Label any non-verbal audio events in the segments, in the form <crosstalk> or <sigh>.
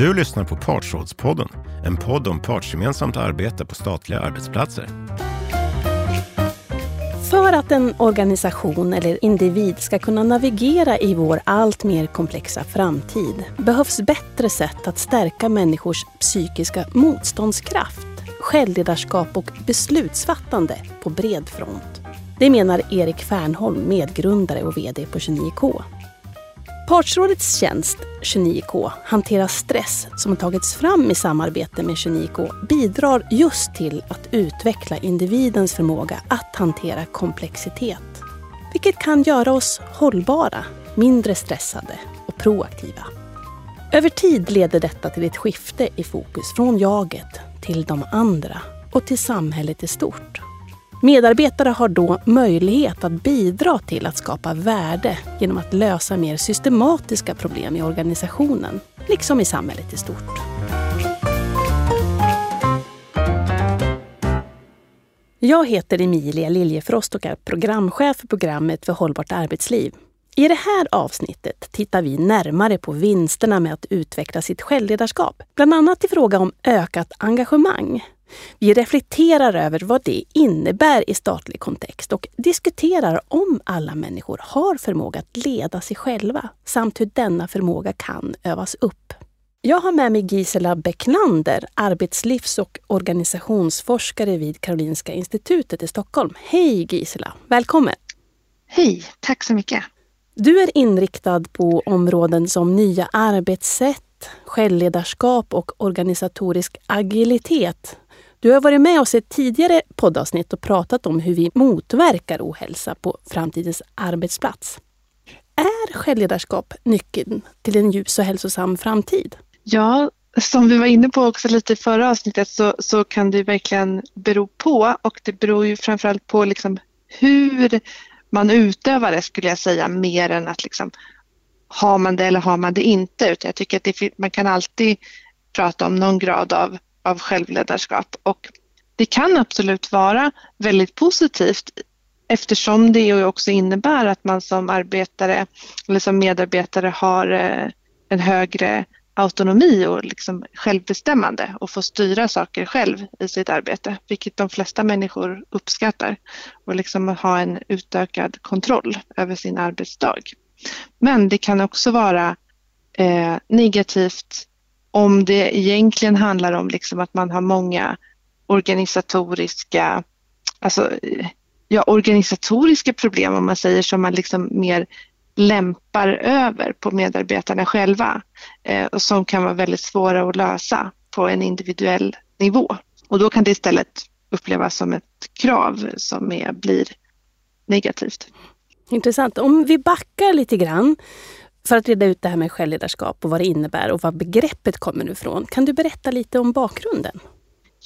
Du lyssnar på Partsrådspodden, en podd om partsgemensamt arbete på statliga arbetsplatser. För att en organisation eller individ ska kunna navigera i vår allt mer komplexa framtid behövs bättre sätt att stärka människors psykiska motståndskraft, självledarskap och beslutsfattande på bred front. Det menar Erik Fernholm, medgrundare och VD på 29K. Partsrådets tjänst 29K hanterar stress som tagits fram i samarbete med 29K bidrar just till att utveckla individens förmåga att hantera komplexitet. Vilket kan göra oss hållbara, mindre stressade och proaktiva. Över tid leder detta till ett skifte i fokus från jaget till de andra och till samhället i stort. Medarbetare har då möjlighet att bidra till att skapa värde genom att lösa mer systematiska problem i organisationen, liksom i samhället i stort. Jag heter Emilia Liljefrost och är programchef för programmet för hållbart arbetsliv. I det här avsnittet tittar vi närmare på vinsterna med att utveckla sitt självledarskap. Bland annat i fråga om ökat engagemang, vi reflekterar över vad det innebär i statlig kontext och diskuterar om alla människor har förmåga att leda sig själva samt hur denna förmåga kan övas upp. Jag har med mig Gisela Bäcklander, arbetslivs och organisationsforskare vid Karolinska institutet i Stockholm. Hej Gisela! Välkommen! Hej, tack så mycket! Du är inriktad på områden som nya arbetssätt, självledarskap och organisatorisk agilitet du har varit med oss i ett tidigare poddavsnitt och pratat om hur vi motverkar ohälsa på framtidens arbetsplats. Är självledarskap nyckeln till en ljus och hälsosam framtid? Ja, som vi var inne på också lite i förra avsnittet så, så kan det verkligen bero på och det beror ju framförallt på liksom hur man utövar det skulle jag säga mer än att liksom har man det eller har man det inte. Utan jag tycker att det, man kan alltid prata om någon grad av av självledarskap och det kan absolut vara väldigt positivt eftersom det också innebär att man som arbetare eller som medarbetare har eh, en högre autonomi och liksom självbestämmande och får styra saker själv i sitt arbete, vilket de flesta människor uppskattar och liksom ha en utökad kontroll över sin arbetsdag. Men det kan också vara eh, negativt om det egentligen handlar om liksom att man har många organisatoriska, alltså, ja, organisatoriska problem om man säger som man liksom mer lämpar över på medarbetarna själva eh, och som kan vara väldigt svåra att lösa på en individuell nivå. Och då kan det istället upplevas som ett krav som är, blir negativt. Intressant. Om vi backar lite grann för att reda ut det här med självledarskap och vad det innebär och var begreppet kommer ifrån. Kan du berätta lite om bakgrunden?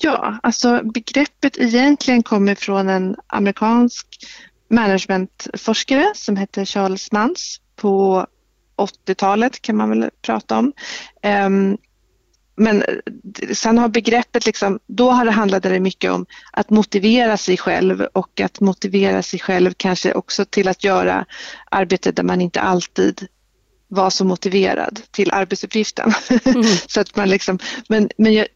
Ja, alltså begreppet egentligen kommer från en amerikansk managementforskare som heter Charles Mans på 80-talet kan man väl prata om. Um, men sen har begreppet, liksom, då har det handlade det mycket om att motivera sig själv och att motivera sig själv kanske också till att göra arbete där man inte alltid var så motiverad till arbetsuppgiften. Mm. <laughs> så att man liksom, men, men jag,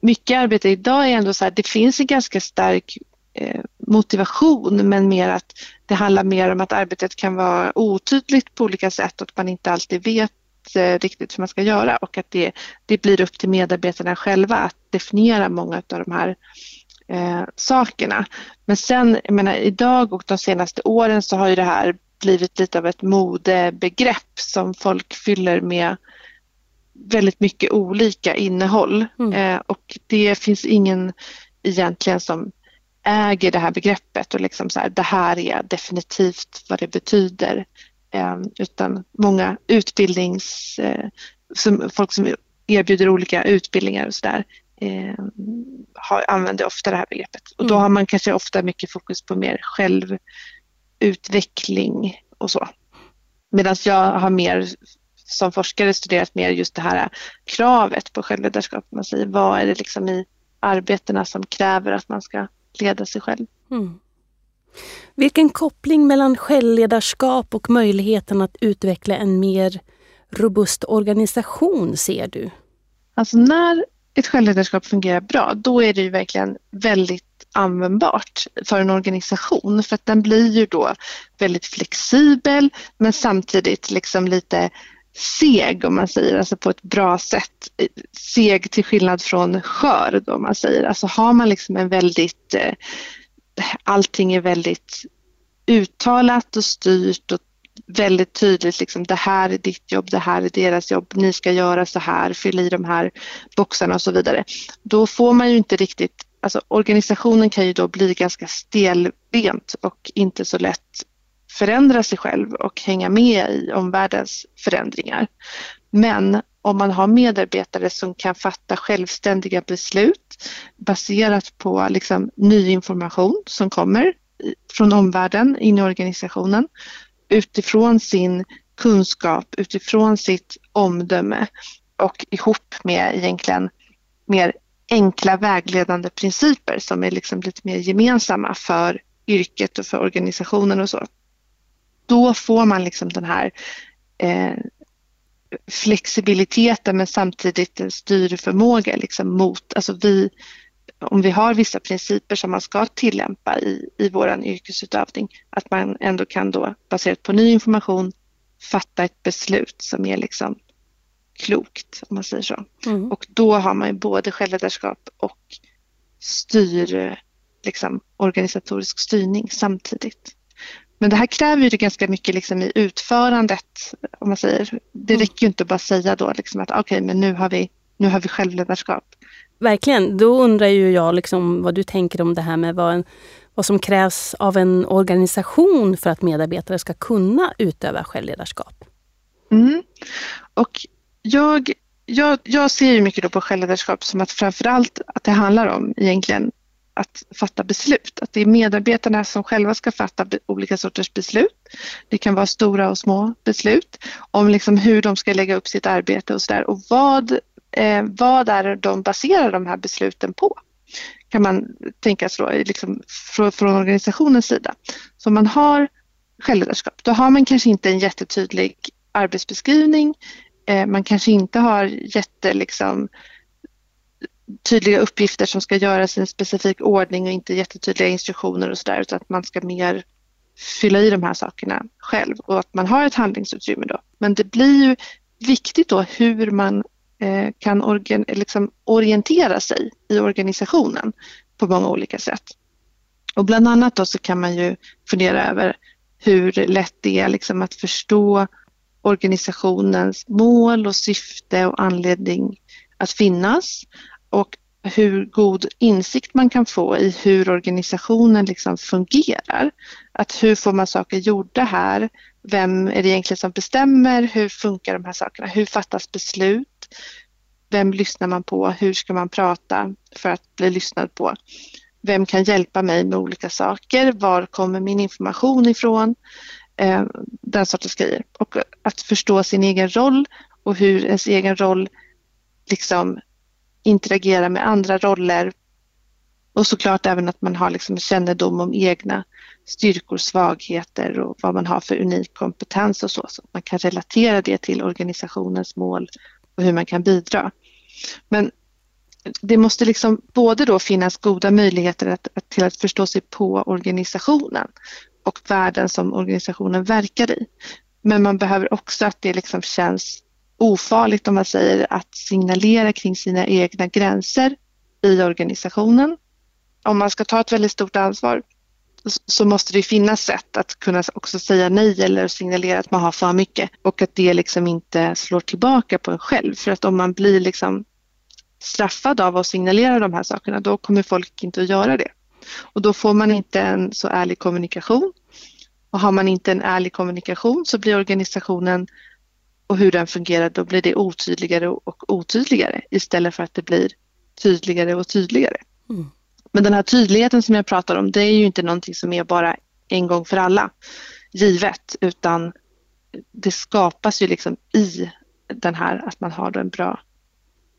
mycket arbete idag är ändå så här, det finns en ganska stark eh, motivation men mer att det handlar mer om att arbetet kan vara otydligt på olika sätt och att man inte alltid vet eh, riktigt hur man ska göra och att det, det blir upp till medarbetarna själva att definiera många av de här eh, sakerna. Men sen, jag menar idag och de senaste åren så har ju det här blivit lite av ett modebegrepp som folk fyller med väldigt mycket olika innehåll mm. eh, och det finns ingen egentligen som äger det här begreppet och liksom så här, det här är definitivt vad det betyder. Eh, utan många utbildnings, eh, som, folk som erbjuder olika utbildningar och sådär eh, använder ofta det här begreppet. Och då mm. har man kanske ofta mycket fokus på mer själv utveckling och så. Medan jag har mer som forskare studerat mer just det här kravet på självledarskap. Man säger, vad är det liksom i arbetena som kräver att man ska leda sig själv? Mm. Vilken koppling mellan självledarskap och möjligheten att utveckla en mer robust organisation ser du? Alltså när ett självledarskap fungerar bra, då är det ju verkligen väldigt användbart för en organisation för att den blir ju då väldigt flexibel men samtidigt liksom lite seg om man säger, alltså på ett bra sätt. Seg till skillnad från skör då om man säger. Alltså har man liksom en väldigt, eh, allting är väldigt uttalat och styrt och väldigt tydligt liksom det här är ditt jobb, det här är deras jobb, ni ska göra så här, fyll i de här boxarna och så vidare. Då får man ju inte riktigt, alltså organisationen kan ju då bli ganska stelbent och inte så lätt förändra sig själv och hänga med i omvärldens förändringar. Men om man har medarbetare som kan fatta självständiga beslut baserat på liksom ny information som kommer från omvärlden in i organisationen utifrån sin kunskap, utifrån sitt omdöme och ihop med egentligen mer enkla vägledande principer som är liksom lite mer gemensamma för yrket och för organisationen och så. Då får man liksom den här eh, flexibiliteten men samtidigt en styrförmåga liksom mot, alltså vi, om vi har vissa principer som man ska tillämpa i, i vår yrkesutövning, att man ändå kan då baserat på ny information fatta ett beslut som är liksom klokt om man säger så. Mm. Och då har man ju både självledarskap och styr, liksom organisatorisk styrning samtidigt. Men det här kräver ju ganska mycket liksom i utförandet, om man säger. Det mm. räcker ju inte att bara säga då liksom att okej, okay, men nu har, vi, nu har vi självledarskap. Verkligen. Då undrar ju jag liksom vad du tänker om det här med vad, en, vad som krävs av en organisation för att medarbetare ska kunna utöva självledarskap. Mm. Och jag, jag, jag ser ju mycket då på självledarskap som att framförallt att det handlar om egentligen att fatta beslut. Att det är medarbetarna som själva ska fatta olika sorters beslut. Det kan vara stora och små beslut om liksom hur de ska lägga upp sitt arbete och sådär. Och vad, eh, vad är de baserar de här besluten på? Kan man tänka sig då, liksom från, från organisationens sida. Så om man har självledarskap, då har man kanske inte en jättetydlig arbetsbeskrivning. Eh, man kanske inte har jätte liksom, tydliga uppgifter som ska göras i en specifik ordning och inte jättetydliga instruktioner och sådär utan att man ska mer fylla i de här sakerna själv och att man har ett handlingsutrymme då. Men det blir ju viktigt då hur man Eh, kan organ, liksom orientera sig i organisationen på många olika sätt. Och bland annat då så kan man ju fundera över hur lätt det är liksom att förstå organisationens mål och syfte och anledning att finnas och hur god insikt man kan få i hur organisationen liksom fungerar. Att hur får man saker gjorda här? Vem är det egentligen som bestämmer? Hur funkar de här sakerna? Hur fattas beslut? Vem lyssnar man på? Hur ska man prata för att bli lyssnad på? Vem kan hjälpa mig med olika saker? Var kommer min information ifrån? Eh, den sortens grejer. Och att förstå sin egen roll och hur ens egen roll liksom interagerar med andra roller och såklart även att man har liksom kännedom om egna styrkor, svagheter och vad man har för unik kompetens och så, så att man kan relatera det till organisationens mål och hur man kan bidra. Men det måste liksom både då finnas goda möjligheter att, att, till att förstå sig på organisationen och världen som organisationen verkar i. Men man behöver också att det liksom känns ofarligt om man säger att signalera kring sina egna gränser i organisationen. Om man ska ta ett väldigt stort ansvar så måste det finnas sätt att kunna också säga nej eller signalera att man har för mycket och att det liksom inte slår tillbaka på en själv. För att om man blir liksom straffad av att signalera de här sakerna då kommer folk inte att göra det. Och då får man inte en så ärlig kommunikation. Och har man inte en ärlig kommunikation så blir organisationen och hur den fungerar, då blir det otydligare och otydligare istället för att det blir tydligare och tydligare. Mm. Men den här tydligheten som jag pratar om, det är ju inte någonting som är bara en gång för alla givet, utan det skapas ju liksom i den här att man har en bra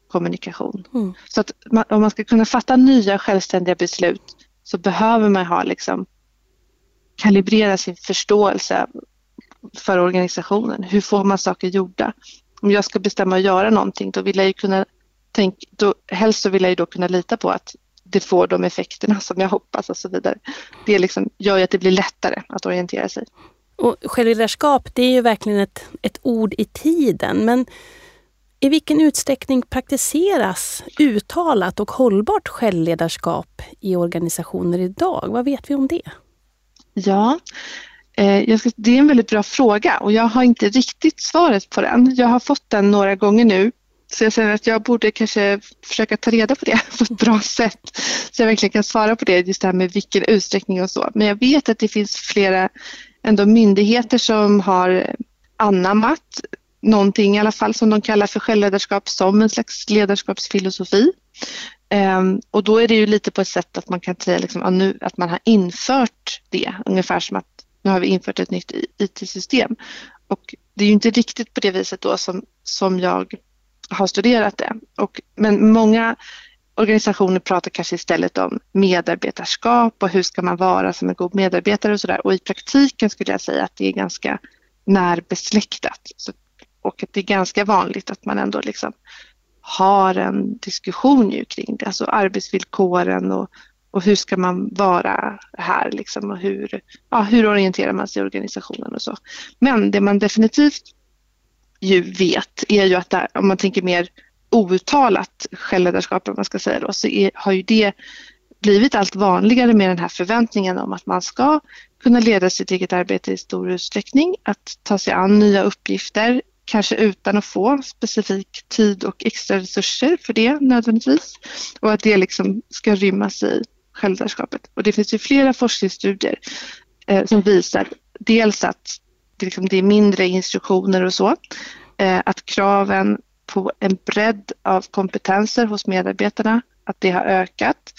kommunikation. Mm. Så att man, om man ska kunna fatta nya självständiga beslut så behöver man ha liksom kalibrera sin förståelse för organisationen. Hur får man saker gjorda? Om jag ska bestämma att göra någonting då vill jag ju kunna tänk, då, helst så vill jag ju då kunna lita på att det får de effekterna <laughs> som jag hoppas och så vidare. Det liksom gör ju att det blir lättare att orientera sig. Och självledarskap, det är ju verkligen ett, ett ord i tiden. Men i vilken utsträckning praktiseras uttalat och hållbart självledarskap i organisationer idag? Vad vet vi om det? Ja, eh, det är en väldigt bra fråga och jag har inte riktigt svaret på den. Jag har fått den några gånger nu så jag känner att jag borde kanske försöka ta reda på det <laughs> på ett bra sätt. Så jag verkligen kan svara på det, just det här med vilken utsträckning och så. Men jag vet att det finns flera ändå myndigheter som har anammat någonting i alla fall som de kallar för självledarskap som en slags ledarskapsfilosofi. Um, och då är det ju lite på ett sätt att man kan säga liksom, att, nu, att man har infört det, ungefär som att nu har vi infört ett nytt IT-system. Och det är ju inte riktigt på det viset då som, som jag har studerat det. Och, men många organisationer pratar kanske istället om medarbetarskap och hur ska man vara som en god medarbetare och sådär. Och i praktiken skulle jag säga att det är ganska närbesläktat. Så, och att det är ganska vanligt att man ändå liksom har en diskussion ju kring det, alltså arbetsvillkoren och, och hur ska man vara här liksom och hur, ja, hur orienterar man sig i organisationen och så. Men det man definitivt ju vet är ju att där, om man tänker mer outtalat självledarskap, om man ska säga då, så är, har ju det blivit allt vanligare med den här förväntningen om att man ska kunna leda sitt eget arbete i stor utsträckning, att ta sig an nya uppgifter, kanske utan att få specifik tid och extra resurser för det nödvändigtvis. Och att det liksom ska rymmas i självledarskapet. Och det finns ju flera forskningsstudier eh, som visar dels att liksom, det är mindre instruktioner och så, eh, att kraven på en bredd av kompetenser hos medarbetarna, att det har ökat,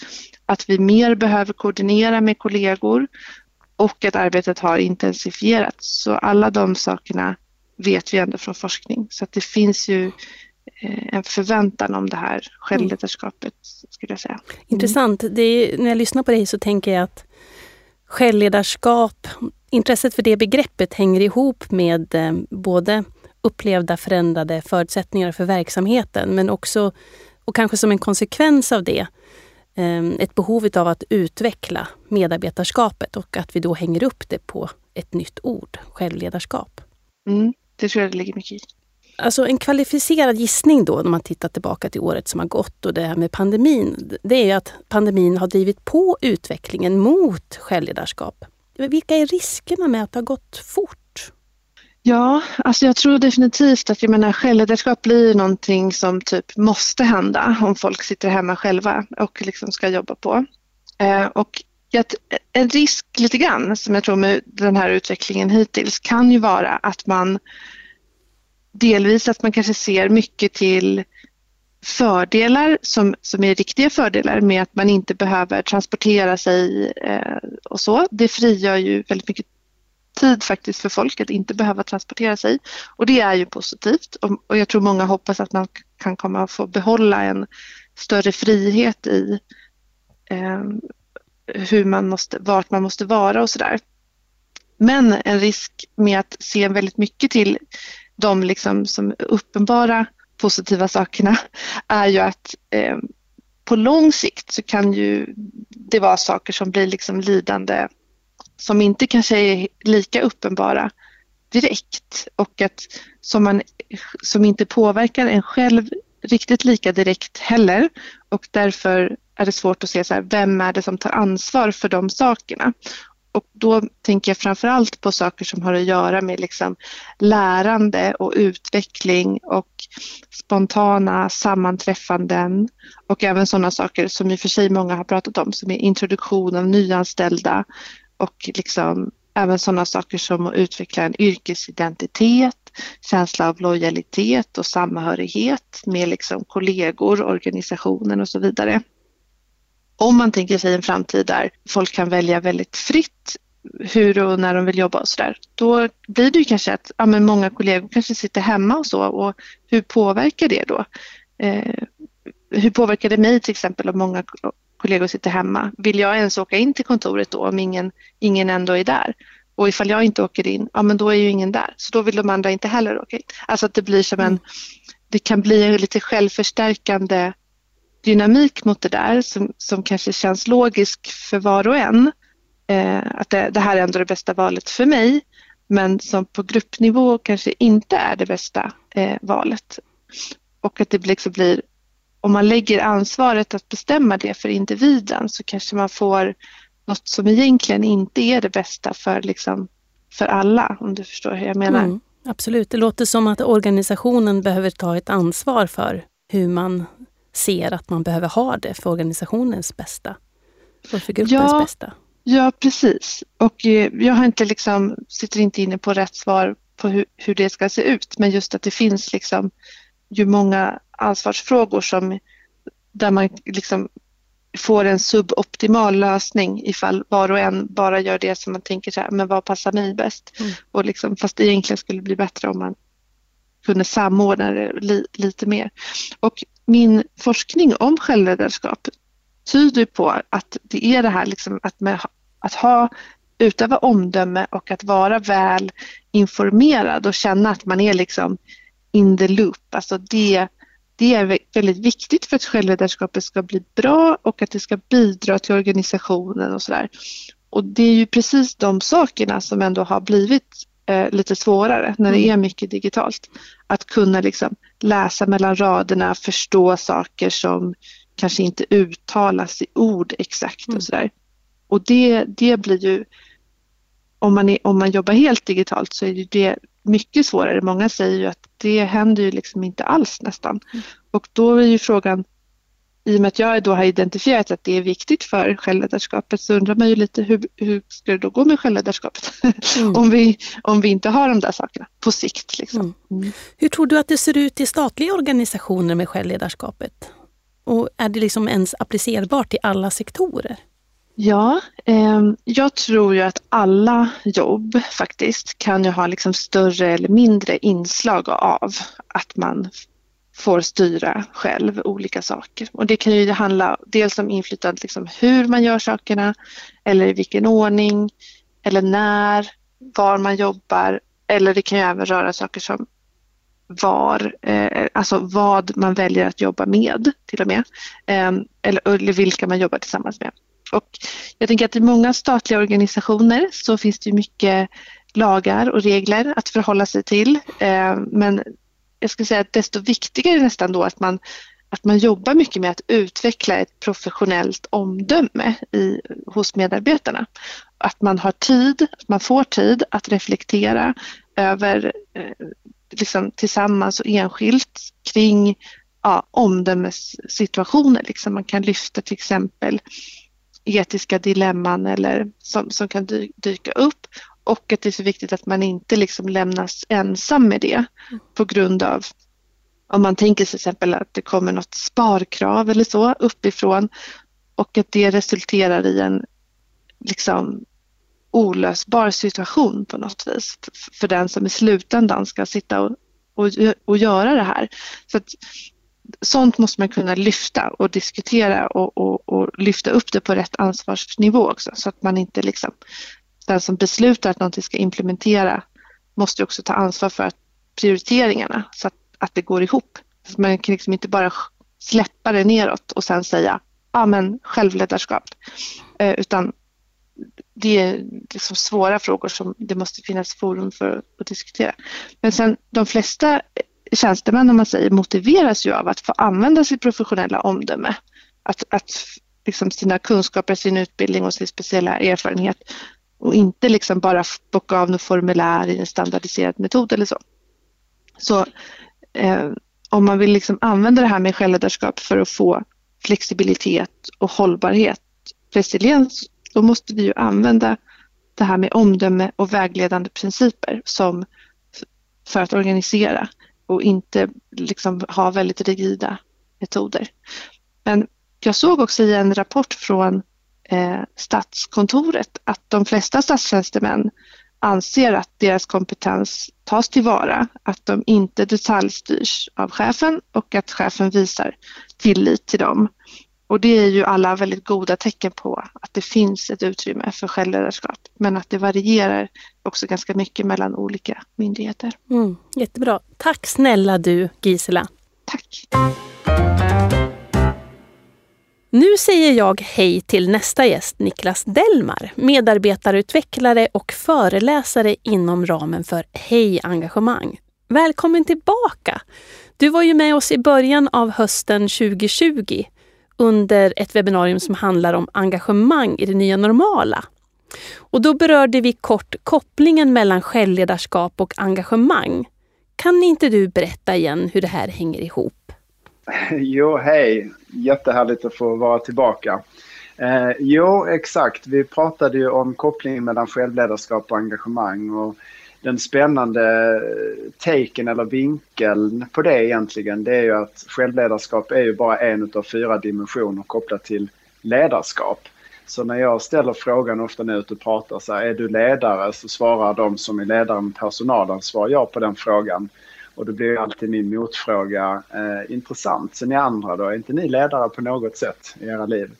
att vi mer behöver koordinera med kollegor och att arbetet har intensifierats. Så alla de sakerna vet vi ändå från forskning. Så att det finns ju eh, en förväntan om det här självledarskapet, skulle jag säga. Intressant. Är, när jag lyssnar på dig så tänker jag att självledarskap, intresset för det begreppet hänger ihop med eh, både upplevda förändrade förutsättningar för verksamheten men också, och kanske som en konsekvens av det, eh, ett behov av att utveckla medarbetarskapet och att vi då hänger upp det på ett nytt ord, självledarskap. Mm, det tror jag det ligger mycket i. Alltså en kvalificerad gissning då när man tittar tillbaka till året som har gått och det här med pandemin, det är att pandemin har drivit på utvecklingen mot självledarskap. Vilka är riskerna med att det har gått fort? Ja, alltså jag tror definitivt att jag menar, självledarskap blir någonting som typ måste hända om folk sitter hemma själva och liksom ska jobba på. Eh, och en risk lite grann som jag tror med den här utvecklingen hittills kan ju vara att man delvis att man kanske ser mycket till fördelar som, som är riktiga fördelar med att man inte behöver transportera sig eh, och så. Det frigör ju väldigt mycket tid faktiskt för folk att inte behöva transportera sig och det är ju positivt och, och jag tror många hoppas att man kan komma att få behålla en större frihet i eh, hur man måste, vart man måste vara och sådär. Men en risk med att se väldigt mycket till de liksom som uppenbara positiva sakerna är ju att eh, på lång sikt så kan ju det vara saker som blir liksom lidande som inte kanske är lika uppenbara direkt och att som, man, som inte påverkar en själv riktigt lika direkt heller och därför är det svårt att se så här, vem är det som tar ansvar för de sakerna. Och då tänker jag framför allt på saker som har att göra med liksom lärande och utveckling och spontana sammanträffanden och även sådana saker som i och för sig många har pratat om som är introduktion av nyanställda och liksom även sådana saker som att utveckla en yrkesidentitet, känsla av lojalitet och samhörighet med liksom kollegor, organisationen och så vidare. Om man tänker sig en framtid där folk kan välja väldigt fritt hur och när de vill jobba och sådär, då blir det ju kanske att ja, men många kollegor kanske sitter hemma och så och hur påverkar det då? Eh, hur påverkar det mig till exempel om många kollegor sitter hemma? Vill jag ens åka in till kontoret då om ingen, ingen ändå är där? Och ifall jag inte åker in, ja men då är ju ingen där. Så då vill de andra inte heller åka in. Alltså att det blir som en, det kan bli en lite självförstärkande dynamik mot det där som, som kanske känns logisk för var och en. Eh, att det, det, här är ändå det bästa valet för mig men som på gruppnivå kanske inte är det bästa eh, valet. Och att det liksom blir, om man lägger ansvaret att bestämma det för individen så kanske man får något som egentligen inte är det bästa för, liksom, för alla, om du förstår hur jag menar. Mm, absolut, det låter som att organisationen behöver ta ett ansvar för hur man ser att man behöver ha det för organisationens bästa och för gruppens ja, bästa. Ja, precis. Och eh, jag har inte liksom, sitter inte inne på rätt svar på hur, hur det ska se ut, men just att det finns liksom ju många ansvarsfrågor som där man liksom får en suboptimal lösning ifall var och en bara gör det som man tänker så här, men vad passar mig bäst? Mm. Och liksom, fast det egentligen skulle bli bättre om man kunde samordna det li, lite mer. Och min forskning om självledarskap tyder på att det är det här liksom att, med, att ha, utöva omdöme och att vara väl informerad och känna att man är liksom in the loop. Alltså det, det är väldigt viktigt för att självledarskapet ska bli bra och att det ska bidra till organisationen och sådär. Och det är ju precis de sakerna som ändå har blivit eh, lite svårare när det mm. är mycket digitalt. Att kunna liksom läsa mellan raderna, förstå saker som kanske inte uttalas i ord exakt och mm. sådär. Och det, det blir ju, om man, är, om man jobbar helt digitalt så är det mycket svårare. Många säger ju att det händer ju liksom inte alls nästan. Mm. Och då är ju frågan, i och med att jag då har identifierat att det är viktigt för självledarskapet så undrar man ju lite hur, hur ska det då gå med självledarskapet mm. <laughs> om, vi, om vi inte har de där sakerna på sikt. Liksom. Mm. Hur tror du att det ser ut i statliga organisationer med självledarskapet? Och är det liksom ens applicerbart i alla sektorer? Ja, eh, jag tror ju att alla jobb faktiskt kan ju ha liksom större eller mindre inslag av att man får styra själv olika saker. Och det kan ju handla dels om inflytande liksom hur man gör sakerna eller i vilken ordning eller när, var man jobbar eller det kan ju även röra saker som var, eh, alltså vad man väljer att jobba med till och med. Eh, eller, eller vilka man jobbar tillsammans med. Och jag tänker att i många statliga organisationer så finns det mycket lagar och regler att förhålla sig till. Eh, men jag skulle säga att desto viktigare nästan då att man, att man jobbar mycket med att utveckla ett professionellt omdöme i, hos medarbetarna. Att man har tid, att man får tid att reflektera över eh, liksom tillsammans och enskilt kring ja, omdömessituationer. Liksom man kan lyfta till exempel etiska dilemman eller som, som kan dyka upp och att det är så viktigt att man inte liksom lämnas ensam med det på grund av om man tänker sig till exempel att det kommer något sparkrav eller så uppifrån och att det resulterar i en liksom olösbar situation på något vis för den som i slutändan ska sitta och, och, och göra det här. Så att, sånt måste man kunna lyfta och diskutera och, och, och, lyfta upp det på rätt ansvarsnivå också så att man inte liksom den som beslutar att någonting ska implementera måste också ta ansvar för att prioriteringarna så att, att det går ihop. Så man kan liksom inte bara släppa det neråt och sen säga ja men självledarskap. Eh, utan det är liksom svåra frågor som det måste finnas forum för att diskutera. Men sen de flesta tjänstemän om man säger motiveras ju av att få använda sitt professionella omdöme. Att, att liksom sina kunskaper, sin utbildning och sin speciella erfarenhet och inte liksom bara bocka av något formulär i en standardiserad metod eller så. Så eh, om man vill liksom använda det här med självledarskap för att få flexibilitet och hållbarhet, resiliens, då måste vi ju använda det här med omdöme och vägledande principer som för att organisera och inte liksom ha väldigt rigida metoder. Men jag såg också i en rapport från eh, Statskontoret att de flesta statstjänstemän anser att deras kompetens tas tillvara, att de inte detaljstyrs av chefen och att chefen visar tillit till dem. Och det är ju alla väldigt goda tecken på att det finns ett utrymme för självledarskap men att det varierar också ganska mycket mellan olika myndigheter. Mm, jättebra. Tack snälla du Gisela. tack. Nu säger jag hej till nästa gäst, Niklas Delmar, medarbetarutvecklare och föreläsare inom ramen för Hej engagemang. Välkommen tillbaka! Du var ju med oss i början av hösten 2020 under ett webbinarium som handlar om engagemang i det nya normala. Och då berörde vi kort kopplingen mellan självledarskap och engagemang. Kan inte du berätta igen hur det här hänger ihop? <laughs> Jo, hej! Jättehärligt att få vara tillbaka. Eh, jo, exakt. Vi pratade ju om kopplingen mellan självledarskap och engagemang. Och den spännande eh, taken eller vinkeln på det egentligen, det är ju att självledarskap är ju bara en av fyra dimensioner kopplat till ledarskap. Så när jag ställer frågan ofta när jag är ute och pratar så här, är du ledare? Så svarar de som är ledare med personalansvar ja på den frågan. Och då blir alltid min motfråga eh, intressant. Så ni andra då, är inte ni ledare på något sätt i era liv?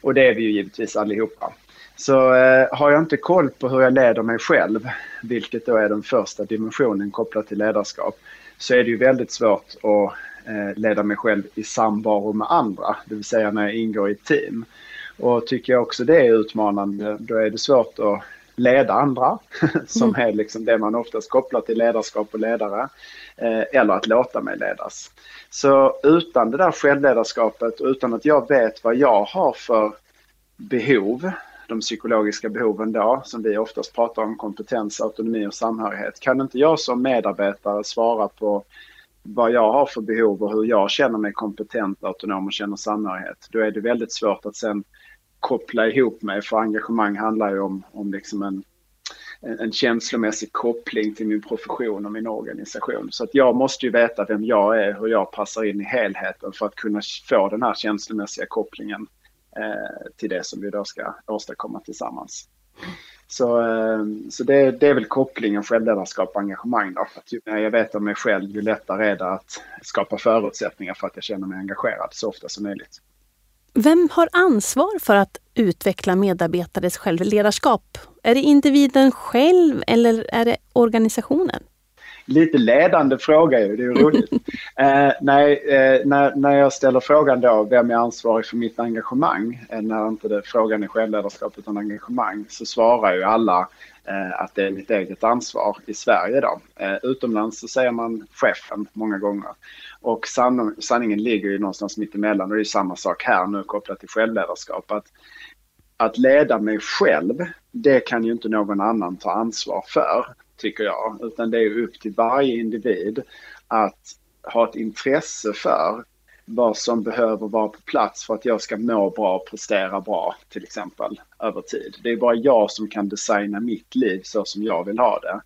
Och det är vi ju givetvis allihopa. Så eh, har jag inte koll på hur jag leder mig själv, vilket då är den första dimensionen kopplat till ledarskap, så är det ju väldigt svårt att eh, leda mig själv i samvaro med andra, det vill säga när jag ingår i ett team. Och tycker jag också det är utmanande, då är det svårt att leda andra, <laughs> som mm. är liksom det man oftast kopplar till ledarskap och ledare, eh, eller att låta mig ledas. Så utan det där självledarskapet och utan att jag vet vad jag har för behov, de psykologiska behoven då, som vi oftast pratar om, kompetens, autonomi och samhörighet. Kan inte jag som medarbetare svara på vad jag har för behov och hur jag känner mig kompetent, autonom och känner samhörighet, då är det väldigt svårt att sen koppla ihop mig, för engagemang handlar ju om, om liksom en, en känslomässig koppling till min profession och min organisation. Så att jag måste ju veta vem jag är, hur jag passar in i helheten för att kunna få den här känslomässiga kopplingen eh, till det som vi då ska åstadkomma tillsammans. Så, eh, så det, det, är väl kopplingen självledarskap och engagemang. Då. Att ju mer jag vet om mig själv, ju lättare är det att skapa förutsättningar för att jag känner mig engagerad så ofta som möjligt. Vem har ansvar för att utveckla medarbetares självledarskap? Är det individen själv eller är det organisationen? Lite ledande fråga ju, det är ju roligt. <laughs> eh, nej, eh, när, när jag ställer frågan då, vem är ansvarig för mitt engagemang? Eh, när inte det, frågan är självledarskap utan engagemang, så svarar ju alla eh, att det är mitt eget ansvar i Sverige då. Eh, utomlands så säger man chefen många gånger. Och san, sanningen ligger ju någonstans mitt emellan och det är samma sak här nu kopplat till självledarskap. Att, att leda mig själv, det kan ju inte någon annan ta ansvar för, tycker jag. Utan det är upp till varje individ att ha ett intresse för vad som behöver vara på plats för att jag ska må bra och prestera bra till exempel över tid. Det är bara jag som kan designa mitt liv så som jag vill ha det.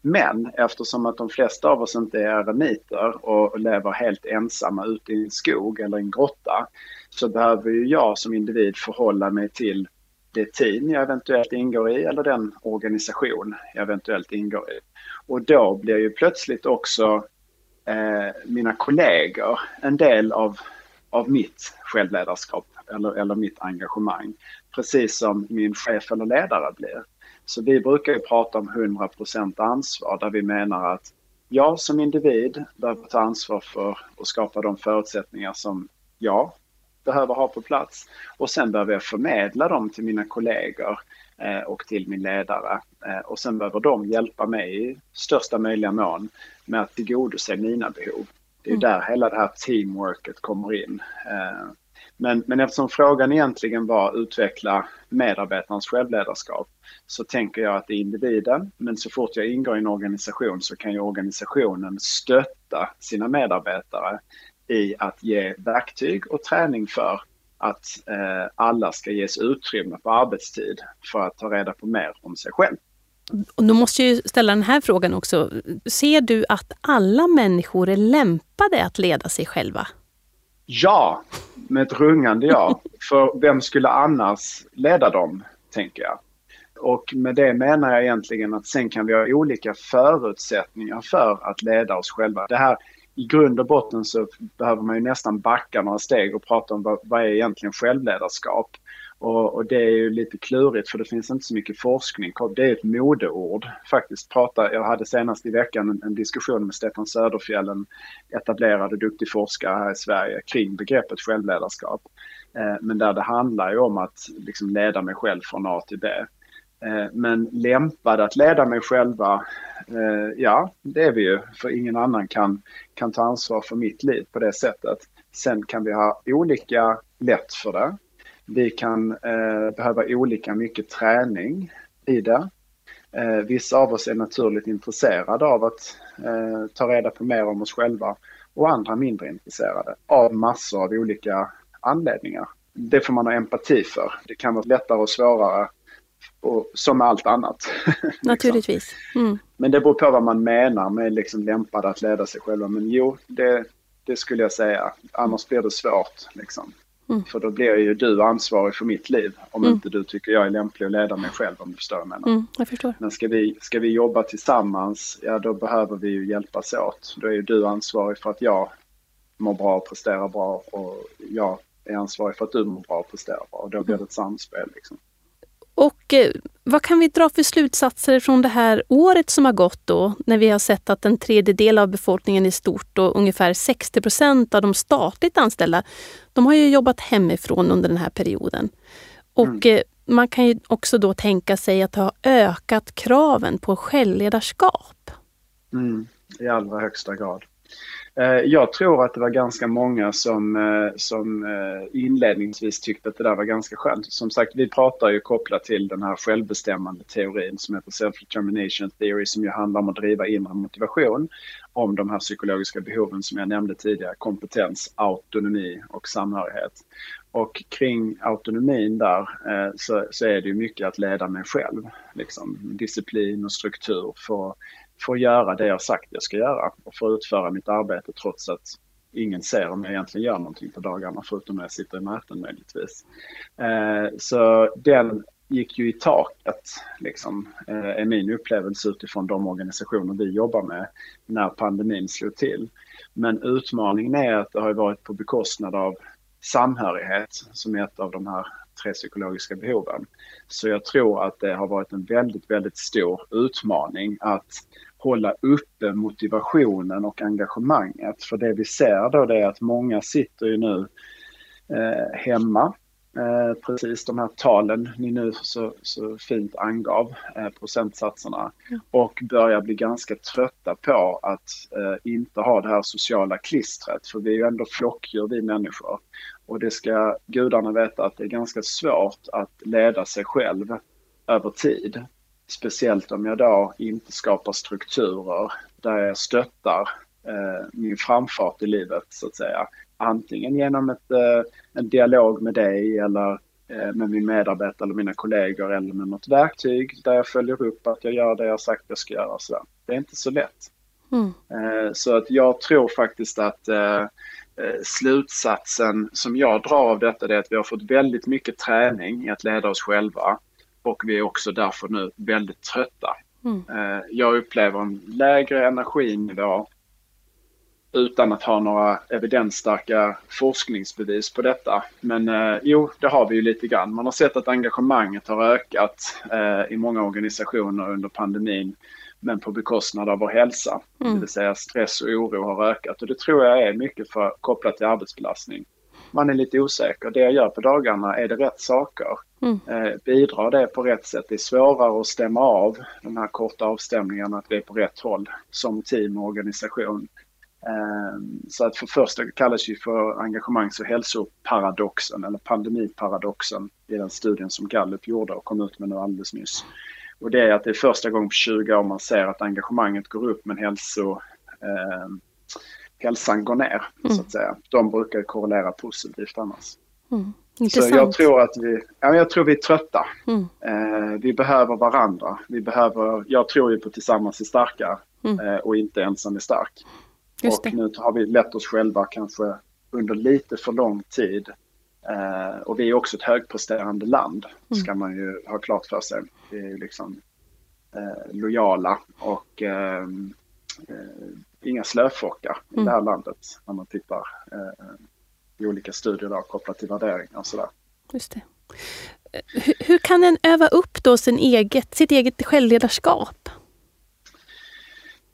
Men eftersom att de flesta av oss inte är eremiter och lever helt ensamma ute i en skog eller en grotta så behöver ju jag som individ förhålla mig till det team jag eventuellt ingår i eller den organisation jag eventuellt ingår i. Och då blir ju plötsligt också eh, mina kollegor en del av, av mitt självledarskap eller, eller mitt engagemang. Precis som min chef eller ledare blir. Så vi brukar ju prata om 100% ansvar där vi menar att jag som individ behöver ta ansvar för att skapa de förutsättningar som jag behöver ha på plats. Och sen behöver jag förmedla dem till mina kollegor eh, och till min ledare. Eh, och sen behöver de hjälpa mig i största möjliga mån med att tillgodose mina behov. Det är mm. där hela det här teamworket kommer in. Eh, men, men eftersom frågan egentligen var att utveckla medarbetarens självledarskap så tänker jag att det är individen. Men så fort jag ingår i en organisation så kan ju organisationen stötta sina medarbetare i att ge verktyg och träning för att eh, alla ska ges utrymme på arbetstid för att ta reda på mer om sig själv. Och då måste jag ställa den här frågan också. Ser du att alla människor är lämpade att leda sig själva? Ja, med ett rungande ja. För vem skulle annars leda dem, tänker jag. Och med det menar jag egentligen att sen kan vi ha olika förutsättningar för att leda oss själva. Det här i grund och botten så behöver man ju nästan backa några steg och prata om vad, vad är egentligen självledarskap? Och, och, det är ju lite klurigt för det finns inte så mycket forskning. Det är ett modeord faktiskt. Prata, jag hade senast i veckan en, en diskussion med Stefan Söderfjell, en etablerad och duktig forskare här i Sverige kring begreppet självledarskap. Eh, men där det handlar ju om att liksom leda mig själv från A till B. Eh, men lämpad att leda mig själva, Eh, ja det är vi ju. För ingen annan kan, kan ta ansvar för mitt liv på det sättet. Sen kan vi ha olika lätt för det. Vi kan eh, behöva olika mycket träning i det. Eh, vissa av oss är naturligt intresserade av att eh, ta reda på mer om oss själva och andra mindre intresserade av massor av olika anledningar. Det får man ha empati för. Det kan vara lättare och svårare och, som med allt annat. <laughs> Liksom. Naturligtvis. Mm. Men det beror på vad man menar med liksom lämpad att leda sig själva. Men jo, det, det skulle jag säga. Annars blir det svårt. Liksom. Mm. För då blir ju du ansvarig för mitt liv om mm. inte du tycker jag är lämplig att leda mig själv om du förstår vad jag menar. Mm, jag förstår. Men ska vi, ska vi jobba tillsammans, ja då behöver vi ju hjälpas åt. Då är ju du ansvarig för att jag mår bra och presterar bra och jag är ansvarig för att du mår bra och presterar bra. Och då blir det ett samspel. Liksom. Och eh, vad kan vi dra för slutsatser från det här året som har gått då? När vi har sett att en tredjedel av befolkningen i stort och ungefär 60 procent av de statligt anställda, de har ju jobbat hemifrån under den här perioden. Och mm. Eh, man kan ju också då tänka sig att ha ökat kraven på självledarskap. Mm, I allra högsta grad. Eh, jag tror att det var ganska många som, eh, som eh, inledningsvis tyckte att det där var ganska skönt. Som sagt, vi pratar ju kopplat till den här självbestämmande teorin som heter self-determination theory som ju handlar om att driva inre motivation om de här psykologiska behoven som jag nämnde tidigare, kompetens, autonomi och samhörighet. Och kring autonomin där så, så är det ju mycket att leda mig själv. Liksom, disciplin och struktur för få göra det jag sagt jag ska göra och få utföra mitt arbete trots att ingen ser om jag egentligen gör någonting på dagarna förutom när jag sitter i möten möjligtvis. Eh, så den gick ju i taket, liksom, eh, är min upplevelse utifrån de organisationer vi jobbar med när pandemin slog till. Men utmaningen är att det har varit på bekostnad av samhörighet som är ett av de här tre psykologiska behoven. Så jag tror att det har varit en väldigt, väldigt stor utmaning att hålla uppe motivationen och engagemanget. För det vi ser då det är att många sitter ju nu eh, hemma. Eh, precis de här talen ni nu så, så fint angav, eh, procentsatserna. Ja. Och börjar bli ganska trötta på att eh, inte ha det här sociala klistret. För vi är ju ändå flockdjur vi människor. Och det ska gudarna veta att det är ganska svårt att leda sig själv över tid. Speciellt om jag då inte skapar strukturer där jag stöttar eh, min framfart i livet så att säga. Antingen genom ett, eh, en dialog med dig eller eh, med min medarbetare eller mina kollegor eller med något verktyg där jag följer upp att jag gör det jag sagt jag ska göra. Så det är inte så lätt. Mm. Eh, så att jag tror faktiskt att eh, eh, slutsatsen som jag drar av detta är att vi har fått väldigt mycket träning i att leda oss själva och vi är också därför nu väldigt trötta. Mm. Eh, jag upplever en lägre energinivå utan att ha några evidensstarka forskningsbevis på detta. Men eh, jo, det har vi ju lite grann. Man har sett att engagemanget har ökat eh, i många organisationer under pandemin men på bekostnad av vår hälsa. Mm. Det vill säga stress och oro har ökat och det tror jag är mycket för, kopplat till arbetsbelastning man är lite osäker. Det jag gör på dagarna, är det rätt saker? Mm. Eh, bidrar det på rätt sätt? Det är svårare att stämma av de här korta avstämningarna, att vi är på rätt håll som team och organisation. Eh, så att för första kallas ju för engagemangs och hälsoparadoxen eller pandemiparadoxen i den studien som Gallup gjorde och kom ut med nu alldeles nyss. Och det är att det är första gången på 20 år man ser att engagemanget går upp men hälso eh, hälsan går ner. Mm. Så att säga. De brukar korrelera positivt annars. Mm. Så jag tror att vi, ja, jag tror vi är trötta. Mm. Eh, vi behöver varandra. Vi behöver, jag tror ju på tillsammans är starka mm. eh, och inte ensam är stark. Just och det. nu har vi lett oss själva kanske under lite för lång tid. Eh, och vi är också ett högpresterande land, mm. ska man ju ha klart för sig. Vi är liksom eh, lojala och ehm, eh, inga slöfockar mm. i det här landet när man tittar eh, i olika studier där, kopplat till värderingar och sådär. Just det. Hur, hur kan en öva upp då sin eget, sitt eget självledarskap?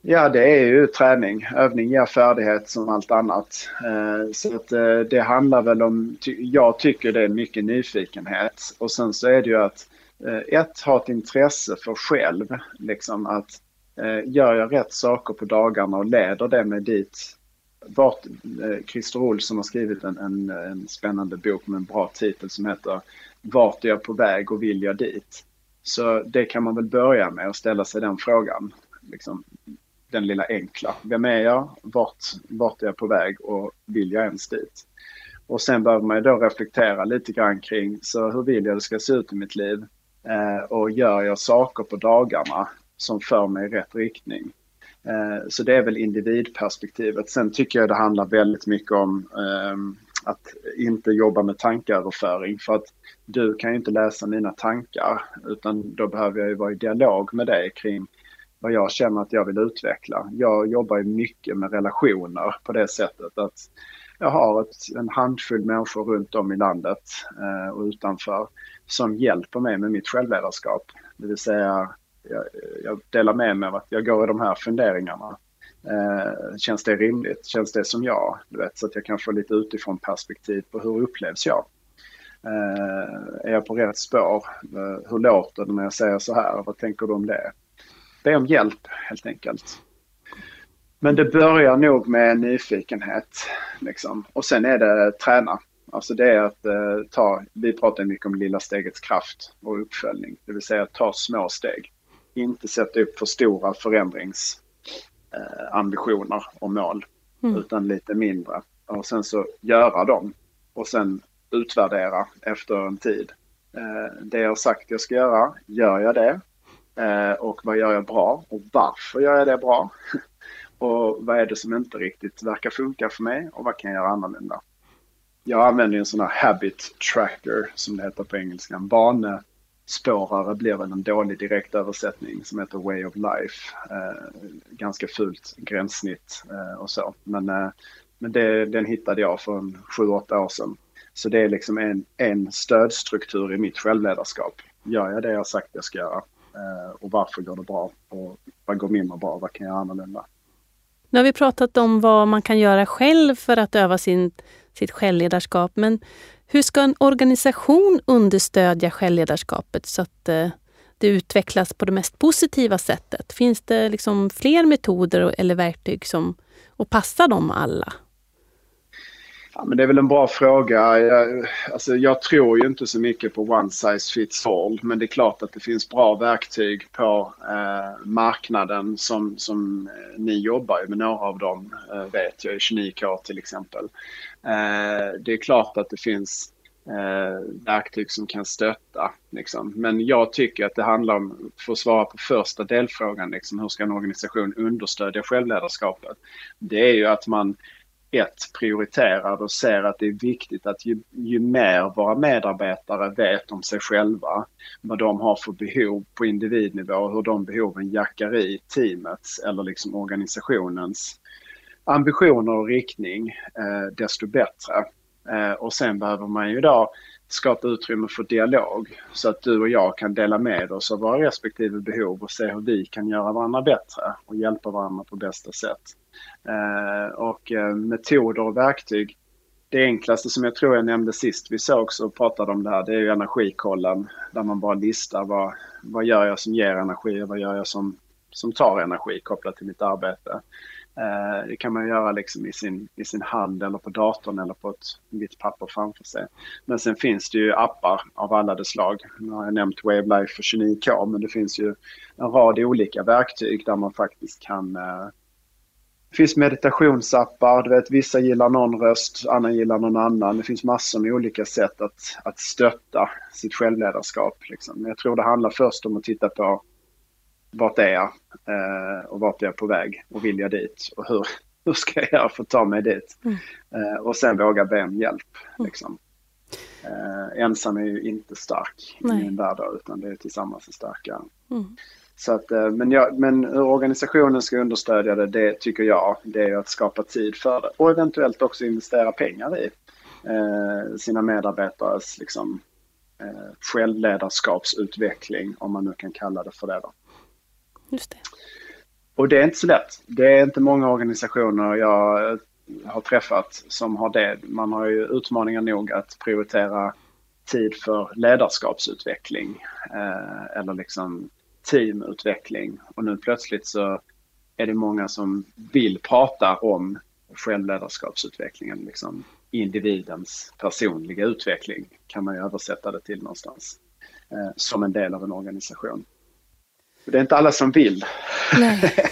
Ja, det är ju träning. Övning ger färdighet som allt annat. Eh, så att eh, det handlar väl om, jag tycker det är mycket nyfikenhet. Och sen så är det ju att eh, ett, ha ett intresse för själv. Liksom att Eh, gör jag rätt saker på dagarna och leder det mig dit. Vart, eh, Christer Olsson har skrivit en, en, en spännande bok med en bra titel som heter Vart är jag på väg och vill jag dit? Så det kan man väl börja med att ställa sig den frågan. Liksom, den lilla enkla. Vem är jag? Vart, vart är jag på väg och vill jag ens dit? Och sen behöver man ju då reflektera lite grann kring så hur vill jag det ska se ut i mitt liv? Eh, och gör jag saker på dagarna som för mig i rätt riktning? Eh, så det är väl individperspektivet. Sen tycker jag det handlar väldigt mycket om ehm, att inte jobba med tankeöverföring. för att du kan ju inte läsa mina tankar utan då behöver jag ju vara i dialog med dig kring vad jag känner att jag vill utveckla. Jag jobbar ju mycket med relationer på det sättet att jag har ett, en handfull människor runt om i landet eh, och utanför som hjälper mig med mitt självledarskap. Det vill säga, jag, jag delar med mig av att jag går i de här funderingarna. Eh, känns det rimligt? Känns det som jag? Du vet, så att jag kan få lite utifrån perspektiv på hur upplevs jag? Eh, är jag på rätt spår? Eh, hur låter det när jag säger så här? Vad tänker du om det? be om hjälp helt enkelt. Men det börjar nog med nyfikenhet. Liksom. Och sen är det träna. Alltså det är att eh, ta, vi pratar mycket om lilla stegets kraft och uppföljning. Det vill säga ta små steg. Inte sätta upp för stora förändringsambitioner och mål. Mm. Utan lite mindre. Och sen så göra dem. Och sen utvärdera efter en tid. Eh, det jag har sagt jag ska göra, gör jag det? Eh, och vad gör jag bra och varför gör jag det bra? <laughs> och vad är det som inte riktigt verkar funka för mig och vad kan jag göra annorlunda? Jag använder en sån här habit tracker som det heter på engelska. En Spårare blir väl en dålig direktöversättning som heter way of life. Eh, ganska fult gränssnitt eh, och så. Men, eh, men det, den hittade jag för en 7-8 år sedan. Så det är liksom en, en stödstruktur i mitt självledarskap. Gör jag det jag sagt jag ska göra Eh, och varför går det bra och vad går mindre bra? Vad kan jag göra annorlunda? Nu har vi pratat om vad man kan göra själv för att öva sin, sitt självledarskap. Men hur ska en organisation understödja självledarskapet så att eh, det utvecklas på det mest positiva sättet? Finns det liksom fler metoder eller verktyg som och passar dem alla? Ja, men det är väl en bra fråga. Jag, alltså, jag tror ju inte så mycket på one size fits all. Men det är klart att det finns bra verktyg på eh, marknaden som, som eh, ni jobbar med några av dem. Eh, vet jag, i 29K till exempel. Eh, det är klart att det finns eh, verktyg som kan stötta. Liksom. Men jag tycker att det handlar om, för att svara på första delfrågan, liksom, hur ska en organisation understödja självledarskapet? Det är ju att man ett prioriterad och ser att det är viktigt att ju, ju mer våra medarbetare vet om sig själva, vad de har för behov på individnivå och hur de behoven jackar i teamets eller liksom organisationens ambitioner och riktning, eh, desto bättre. Eh, och sen behöver man ju då skapa utrymme för dialog så att du och jag kan dela med oss av våra respektive behov och se hur vi kan göra varandra bättre och hjälpa varandra på bästa sätt. Eh, och eh, metoder och verktyg. Det enklaste som jag tror jag nämnde sist vi sågs och pratade om det här, det är ju energikollen. Där man bara listar vad, vad gör jag som ger energi och vad gör jag som, som tar energi kopplat till mitt arbete. Eh, det kan man göra liksom i sin, i sin hand eller på datorn eller på ett vitt papper framför sig. Men sen finns det ju appar av alla de slag. Nu har jag nämnt Wavelife för 29K men det finns ju en rad olika verktyg där man faktiskt kan eh, det finns meditationsappar, du vet vissa gillar någon röst, andra gillar någon annan. Det finns massor med olika sätt att, att stötta sitt självledarskap. Liksom. Jag tror det handlar först om att titta på vart är jag eh, och vart är jag på väg och vill jag dit och hur, <laughs> hur ska jag göra för att ta mig dit? Mm. Eh, och sen våga be om hjälp. Mm. Liksom. Eh, ensam är ju inte stark Nej. i en värld utan det är tillsammans är starkare. Mm. Så att, men, jag, men hur organisationen ska understödja det, det tycker jag, det är att skapa tid för det och eventuellt också investera pengar i eh, sina medarbetares liksom, eh, självledarskapsutveckling, om man nu kan kalla det för det. Då. Just det. Och det är inte så lätt. Det är inte många organisationer jag eh, har träffat som har det. Man har ju utmaningar nog att prioritera tid för ledarskapsutveckling eh, eller liksom teamutveckling. Och nu plötsligt så är det många som vill prata om självledarskapsutvecklingen, liksom individens personliga utveckling kan man ju översätta det till någonstans eh, som en del av en organisation. Det är inte alla som vill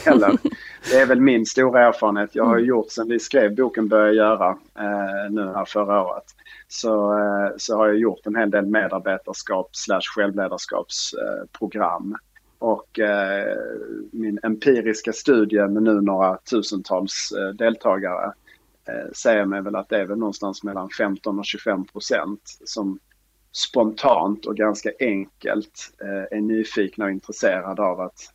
heller. <laughs> Det är väl min stora erfarenhet. Jag har mm. gjort sen vi skrev boken Börja göra eh, nu här förra året. Så, eh, så har jag gjort en hel del medarbetarskap slash självledarskapsprogram. Och eh, min empiriska studie med nu några tusentals eh, deltagare eh, säger mig väl att det är väl någonstans mellan 15 och 25 procent som spontant och ganska enkelt eh, är nyfikna och intresserade av att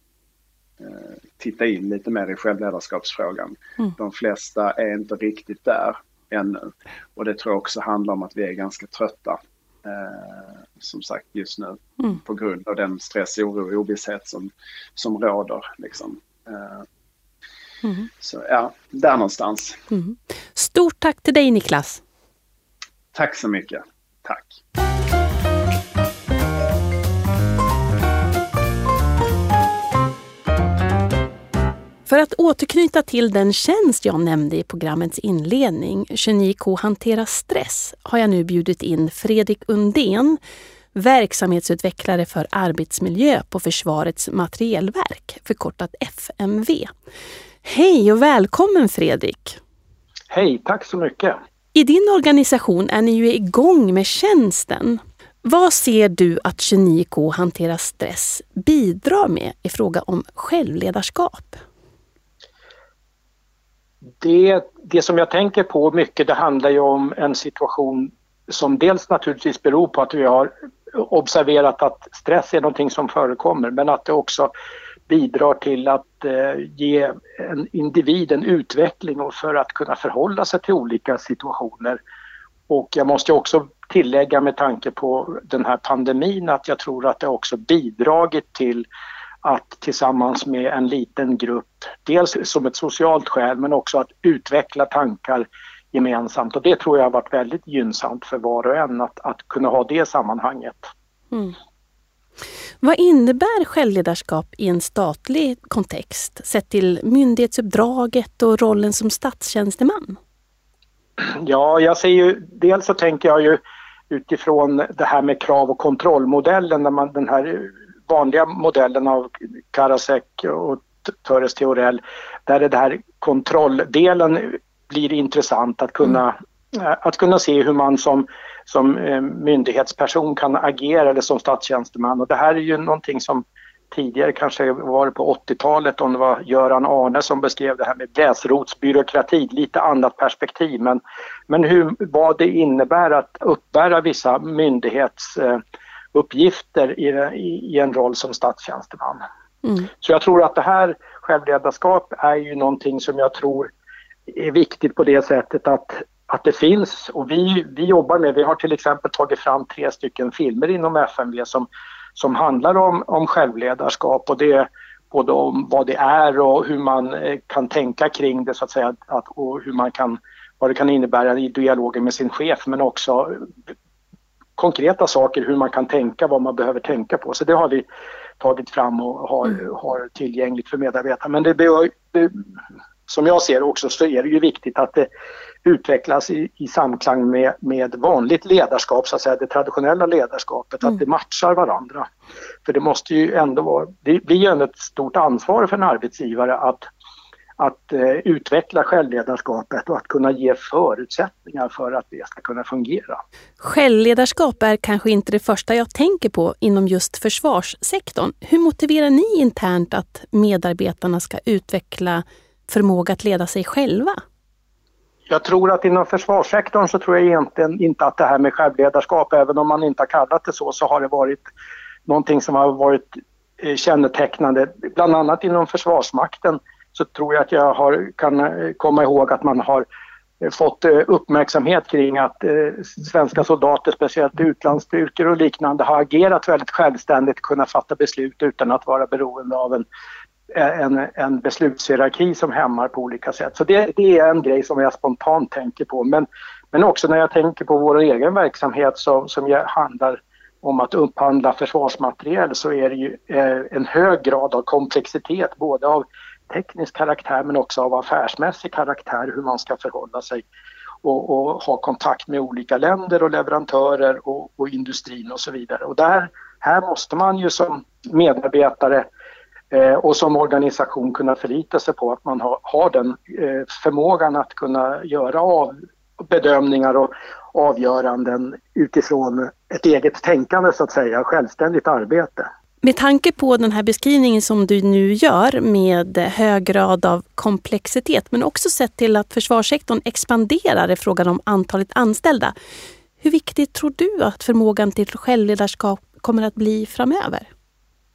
eh, titta in lite mer i självledarskapsfrågan. Mm. De flesta är inte riktigt där ännu. Och det tror jag också handlar om att vi är ganska trötta. Eh, som sagt just nu mm. på grund av den stress, oro och ovisshet som, som råder. Liksom. Eh, mm. Så ja, där någonstans. Mm. Stort tack till dig Niklas. Tack så mycket. Tack. För att återknyta till den tjänst jag nämnde i programmets inledning, 29K hantera stress, har jag nu bjudit in Fredrik Undén, verksamhetsutvecklare för arbetsmiljö på Försvarets materielverk, förkortat FMV. Hej och välkommen Fredrik! Hej, tack så mycket! I din organisation är ni ju igång med tjänsten. Vad ser du att 29K hantera stress bidrar med i fråga om självledarskap? Det, det som jag tänker på mycket det handlar ju om en situation som dels naturligtvis beror på att vi har observerat att stress är någonting som förekommer men att det också bidrar till att eh, ge en individ en utveckling och för att kunna förhålla sig till olika situationer. Och jag måste också tillägga med tanke på den här pandemin att jag tror att det också bidragit till att tillsammans med en liten grupp, dels som ett socialt skäl men också att utveckla tankar gemensamt och det tror jag har varit väldigt gynnsamt för var och en att, att kunna ha det sammanhanget. Mm. Vad innebär självledarskap i en statlig kontext sett till myndighetsuppdraget och rollen som statstjänsteman? Ja, jag ser ju, dels så tänker jag ju utifrån det här med krav och kontrollmodellen, när man, den här vanliga modellen av Karasek och Töres Theorell, där det här kontrolldelen blir intressant att kunna, mm. att kunna se hur man som, som eh, myndighetsperson kan agera eller som statstjänsteman. Och det här är ju någonting som tidigare kanske var det på 80-talet om det var Göran Arne som beskrev det här med gräsrotsbyråkrati, lite annat perspektiv. Men, men hur, vad det innebär att uppbära vissa myndighetsuppgifter i, i, i en roll som statstjänsteman. Mm. Så jag tror att det här självledarskap är ju någonting som jag tror är viktigt på det sättet att, att det finns och vi, vi jobbar med, vi har till exempel tagit fram tre stycken filmer inom FMV som, som handlar om, om självledarskap och det både om vad det är och hur man eh, kan tänka kring det så att säga att, och hur man kan, vad det kan innebära i dialogen med sin chef men också konkreta saker hur man kan tänka, vad man behöver tänka på. Så det har vi tagit fram och har, mm. har tillgängligt för medarbetare. Men det, det, som jag ser också så är det ju viktigt att det utvecklas i, i samklang med, med vanligt ledarskap, så att säga, det traditionella ledarskapet, mm. att det matchar varandra. För det måste ju ändå vara, det blir ju ändå ett stort ansvar för en arbetsgivare att, att eh, utveckla självledarskapet och att kunna ge förutsättningar för att det ska kunna fungera. Självledarskap är kanske inte det första jag tänker på inom just försvarssektorn. Hur motiverar ni internt att medarbetarna ska utveckla förmåga att leda sig själva? Jag tror att inom försvarssektorn så tror jag egentligen inte att det här med självledarskap, även om man inte har kallat det så, så har det varit någonting som har varit eh, kännetecknande. Bland annat inom Försvarsmakten så tror jag att jag har, kan eh, komma ihåg att man har eh, fått eh, uppmärksamhet kring att svenska soldater, speciellt utlandsstyrkor och liknande, har agerat väldigt självständigt, kunnat fatta beslut utan att vara beroende av en en, en beslutshierarki som hämmar på olika sätt. Så det, det, är en grej som jag spontant tänker på. Men, men också när jag tänker på vår egen verksamhet som, som handlar om att upphandla försvarsmateriel så är det ju eh, en hög grad av komplexitet både av teknisk karaktär men också av affärsmässig karaktär hur man ska förhålla sig och, och ha kontakt med olika länder och leverantörer och, och industrin och så vidare. Och där, här måste man ju som medarbetare eh, och som organisation kunna förlita sig på att man har, har den eh, förmågan att kunna göra av bedömningar och avgöranden utifrån ett eget tänkande så att säga, självständigt arbete. Med tanke på den här beskrivningen som du nu gör med hög grad av komplexitet men också sett till att försvarssektorn expanderar i frågan om antalet anställda. Hur viktigt tror du att förmågan till självledarskap kommer att bli framöver?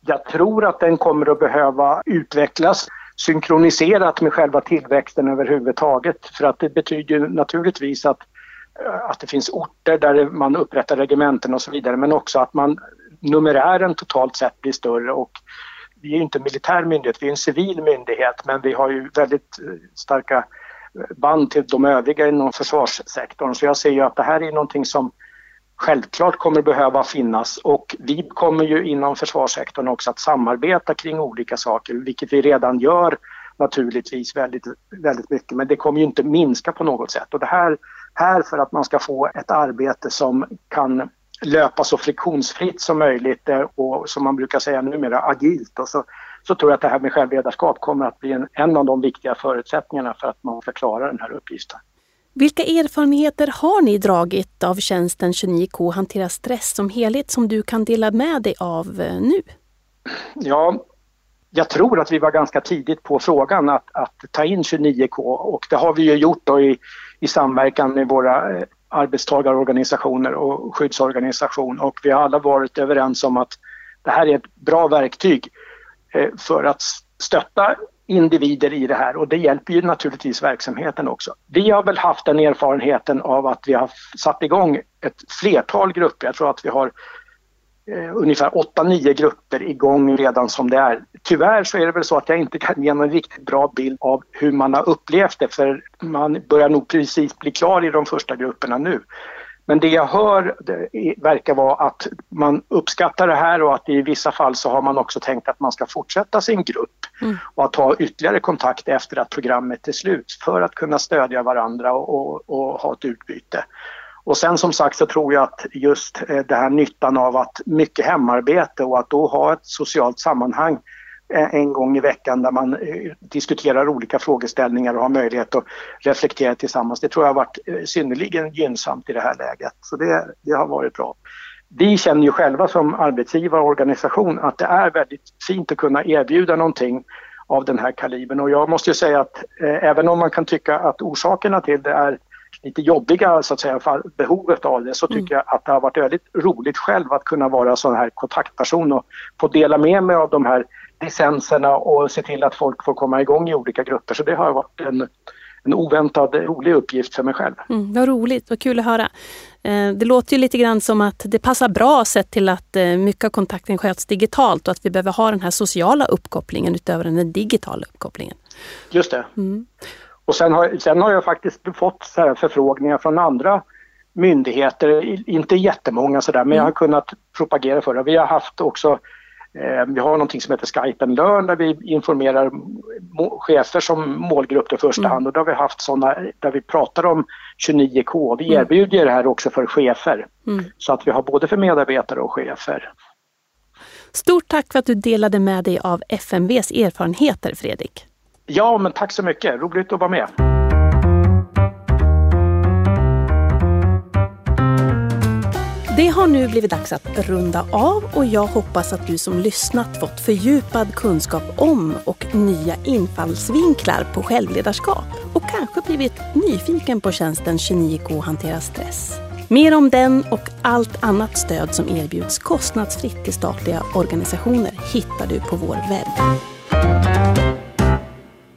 Jag tror att den kommer att behöva utvecklas synkroniserat med själva tillväxten överhuvudtaget. För att det betyder naturligtvis att, att det finns orter där man upprättar regementen och så vidare men också att man numerären totalt sett blir större och vi är inte en militär myndighet, vi är en civil myndighet men vi har ju väldigt eh, starka eh, band till de övriga inom försvarssektorn. Så jag ser ju att det här är någonting som självklart kommer behöva finnas och vi kommer ju inom försvarssektorn också att samarbeta kring olika saker, vilket vi redan gör naturligtvis väldigt, väldigt mycket, men det kommer ju inte minska på något sätt. Och det här, här för att man ska få ett arbete som kan löpa så friktionsfritt som möjligt eh, och som man brukar säga numera agilt och så, så tror jag att det här med självledarskap kommer att bli en, en av de viktiga förutsättningarna för att man ska klara den här uppgiften. Vilka erfarenheter har ni dragit av tjänsten 29K Hantera stress som helhet som du kan dela med dig av eh, nu? Ja, jag tror att vi var ganska tidigt på frågan att, att ta in 29K och det har vi ju gjort då i, i samverkan med våra eh, arbetstagarorganisationer och skyddsorganisation och vi har alla varit överens om att det här är ett bra verktyg eh, för att stötta individer i det här och det hjälper ju naturligtvis verksamheten också. Vi har väl haft den erfarenheten av att vi har satt igång ett flertal grupper. Jag tror att vi har eh, ungefär 8-9 grupper igång redan som det är. Tyvärr så är det väl så att jag inte kan ge någon riktigt bra bild av hur man har upplevt det för man börjar nog precis bli klar i de första grupperna nu. Men det jag hör det verkar vara att man uppskattar det här och att i vissa fall så har man också tänkt att man ska fortsätta sin grupp mm. och att ha ytterligare kontakt efter att programmet är slut för att kunna stödja varandra och, och, och ha ett utbyte. Och sen som sagt så tror jag att just eh, det här nyttan av att mycket hemarbete och att då ha ett socialt sammanhang eh, en gång i veckan där man eh, diskuterar olika frågeställningar och har möjlighet att reflektera tillsammans. Det tror jag har varit synnerligen gynnsamt i det här läget. Så det, det har varit bra. Vi känner ju själva som arbetsgivarorganisation att det är väldigt fint att kunna erbjuda någonting av den här kalibern och jag måste ju säga att eh, även om man kan tycka att orsakerna till det är lite jobbiga så att säga, behovet av det så tycker mm. jag att det har varit väldigt roligt själv att kunna vara sån här kontaktperson och få dela med mig av de här licenserna och se till att folk får komma igång i olika grupper. Så det har varit en, en oväntad rolig uppgift för mig själv. Mm, vad roligt, vad kul att höra. Eh, det låter ju lite grann som att det passar bra sett till att eh, mycket av kontakten sköts digitalt och att vi behöver ha den här sociala uppkopplingen utöver den digitala uppkopplingen. Just det. Mm. Och sen har, sen har jag faktiskt fått så förfrågningar från andra myndigheter, inte jättemånga sådär, men jag har mm. kunnat propagera för det. Vi har haft också Eh, vi har någonting som heter Skype and Learn där vi informerar chefer som målgrupp i första mm. hand och då har vi haft sådana där vi pratar om 29K. Vi mm. erbjuder det här också för chefer mm. så att vi har både för medarbetare och chefer. Stort tack för att du delade med dig av FMVs erfarenheter Fredrik. Ja, men tack så mycket. Roligt att vara med. Det har nu blivit dags att runda av och jag hoppas att du som lyssnat fått fördjupad kunskap om och nya infallsvinklar på självledarskap och kanske blivit nyfiken på tjänsten 29K Hantera stress. Mer om den och allt annat stöd som erbjuds kostnadsfritt till statliga organisationer hittar du på vår webb.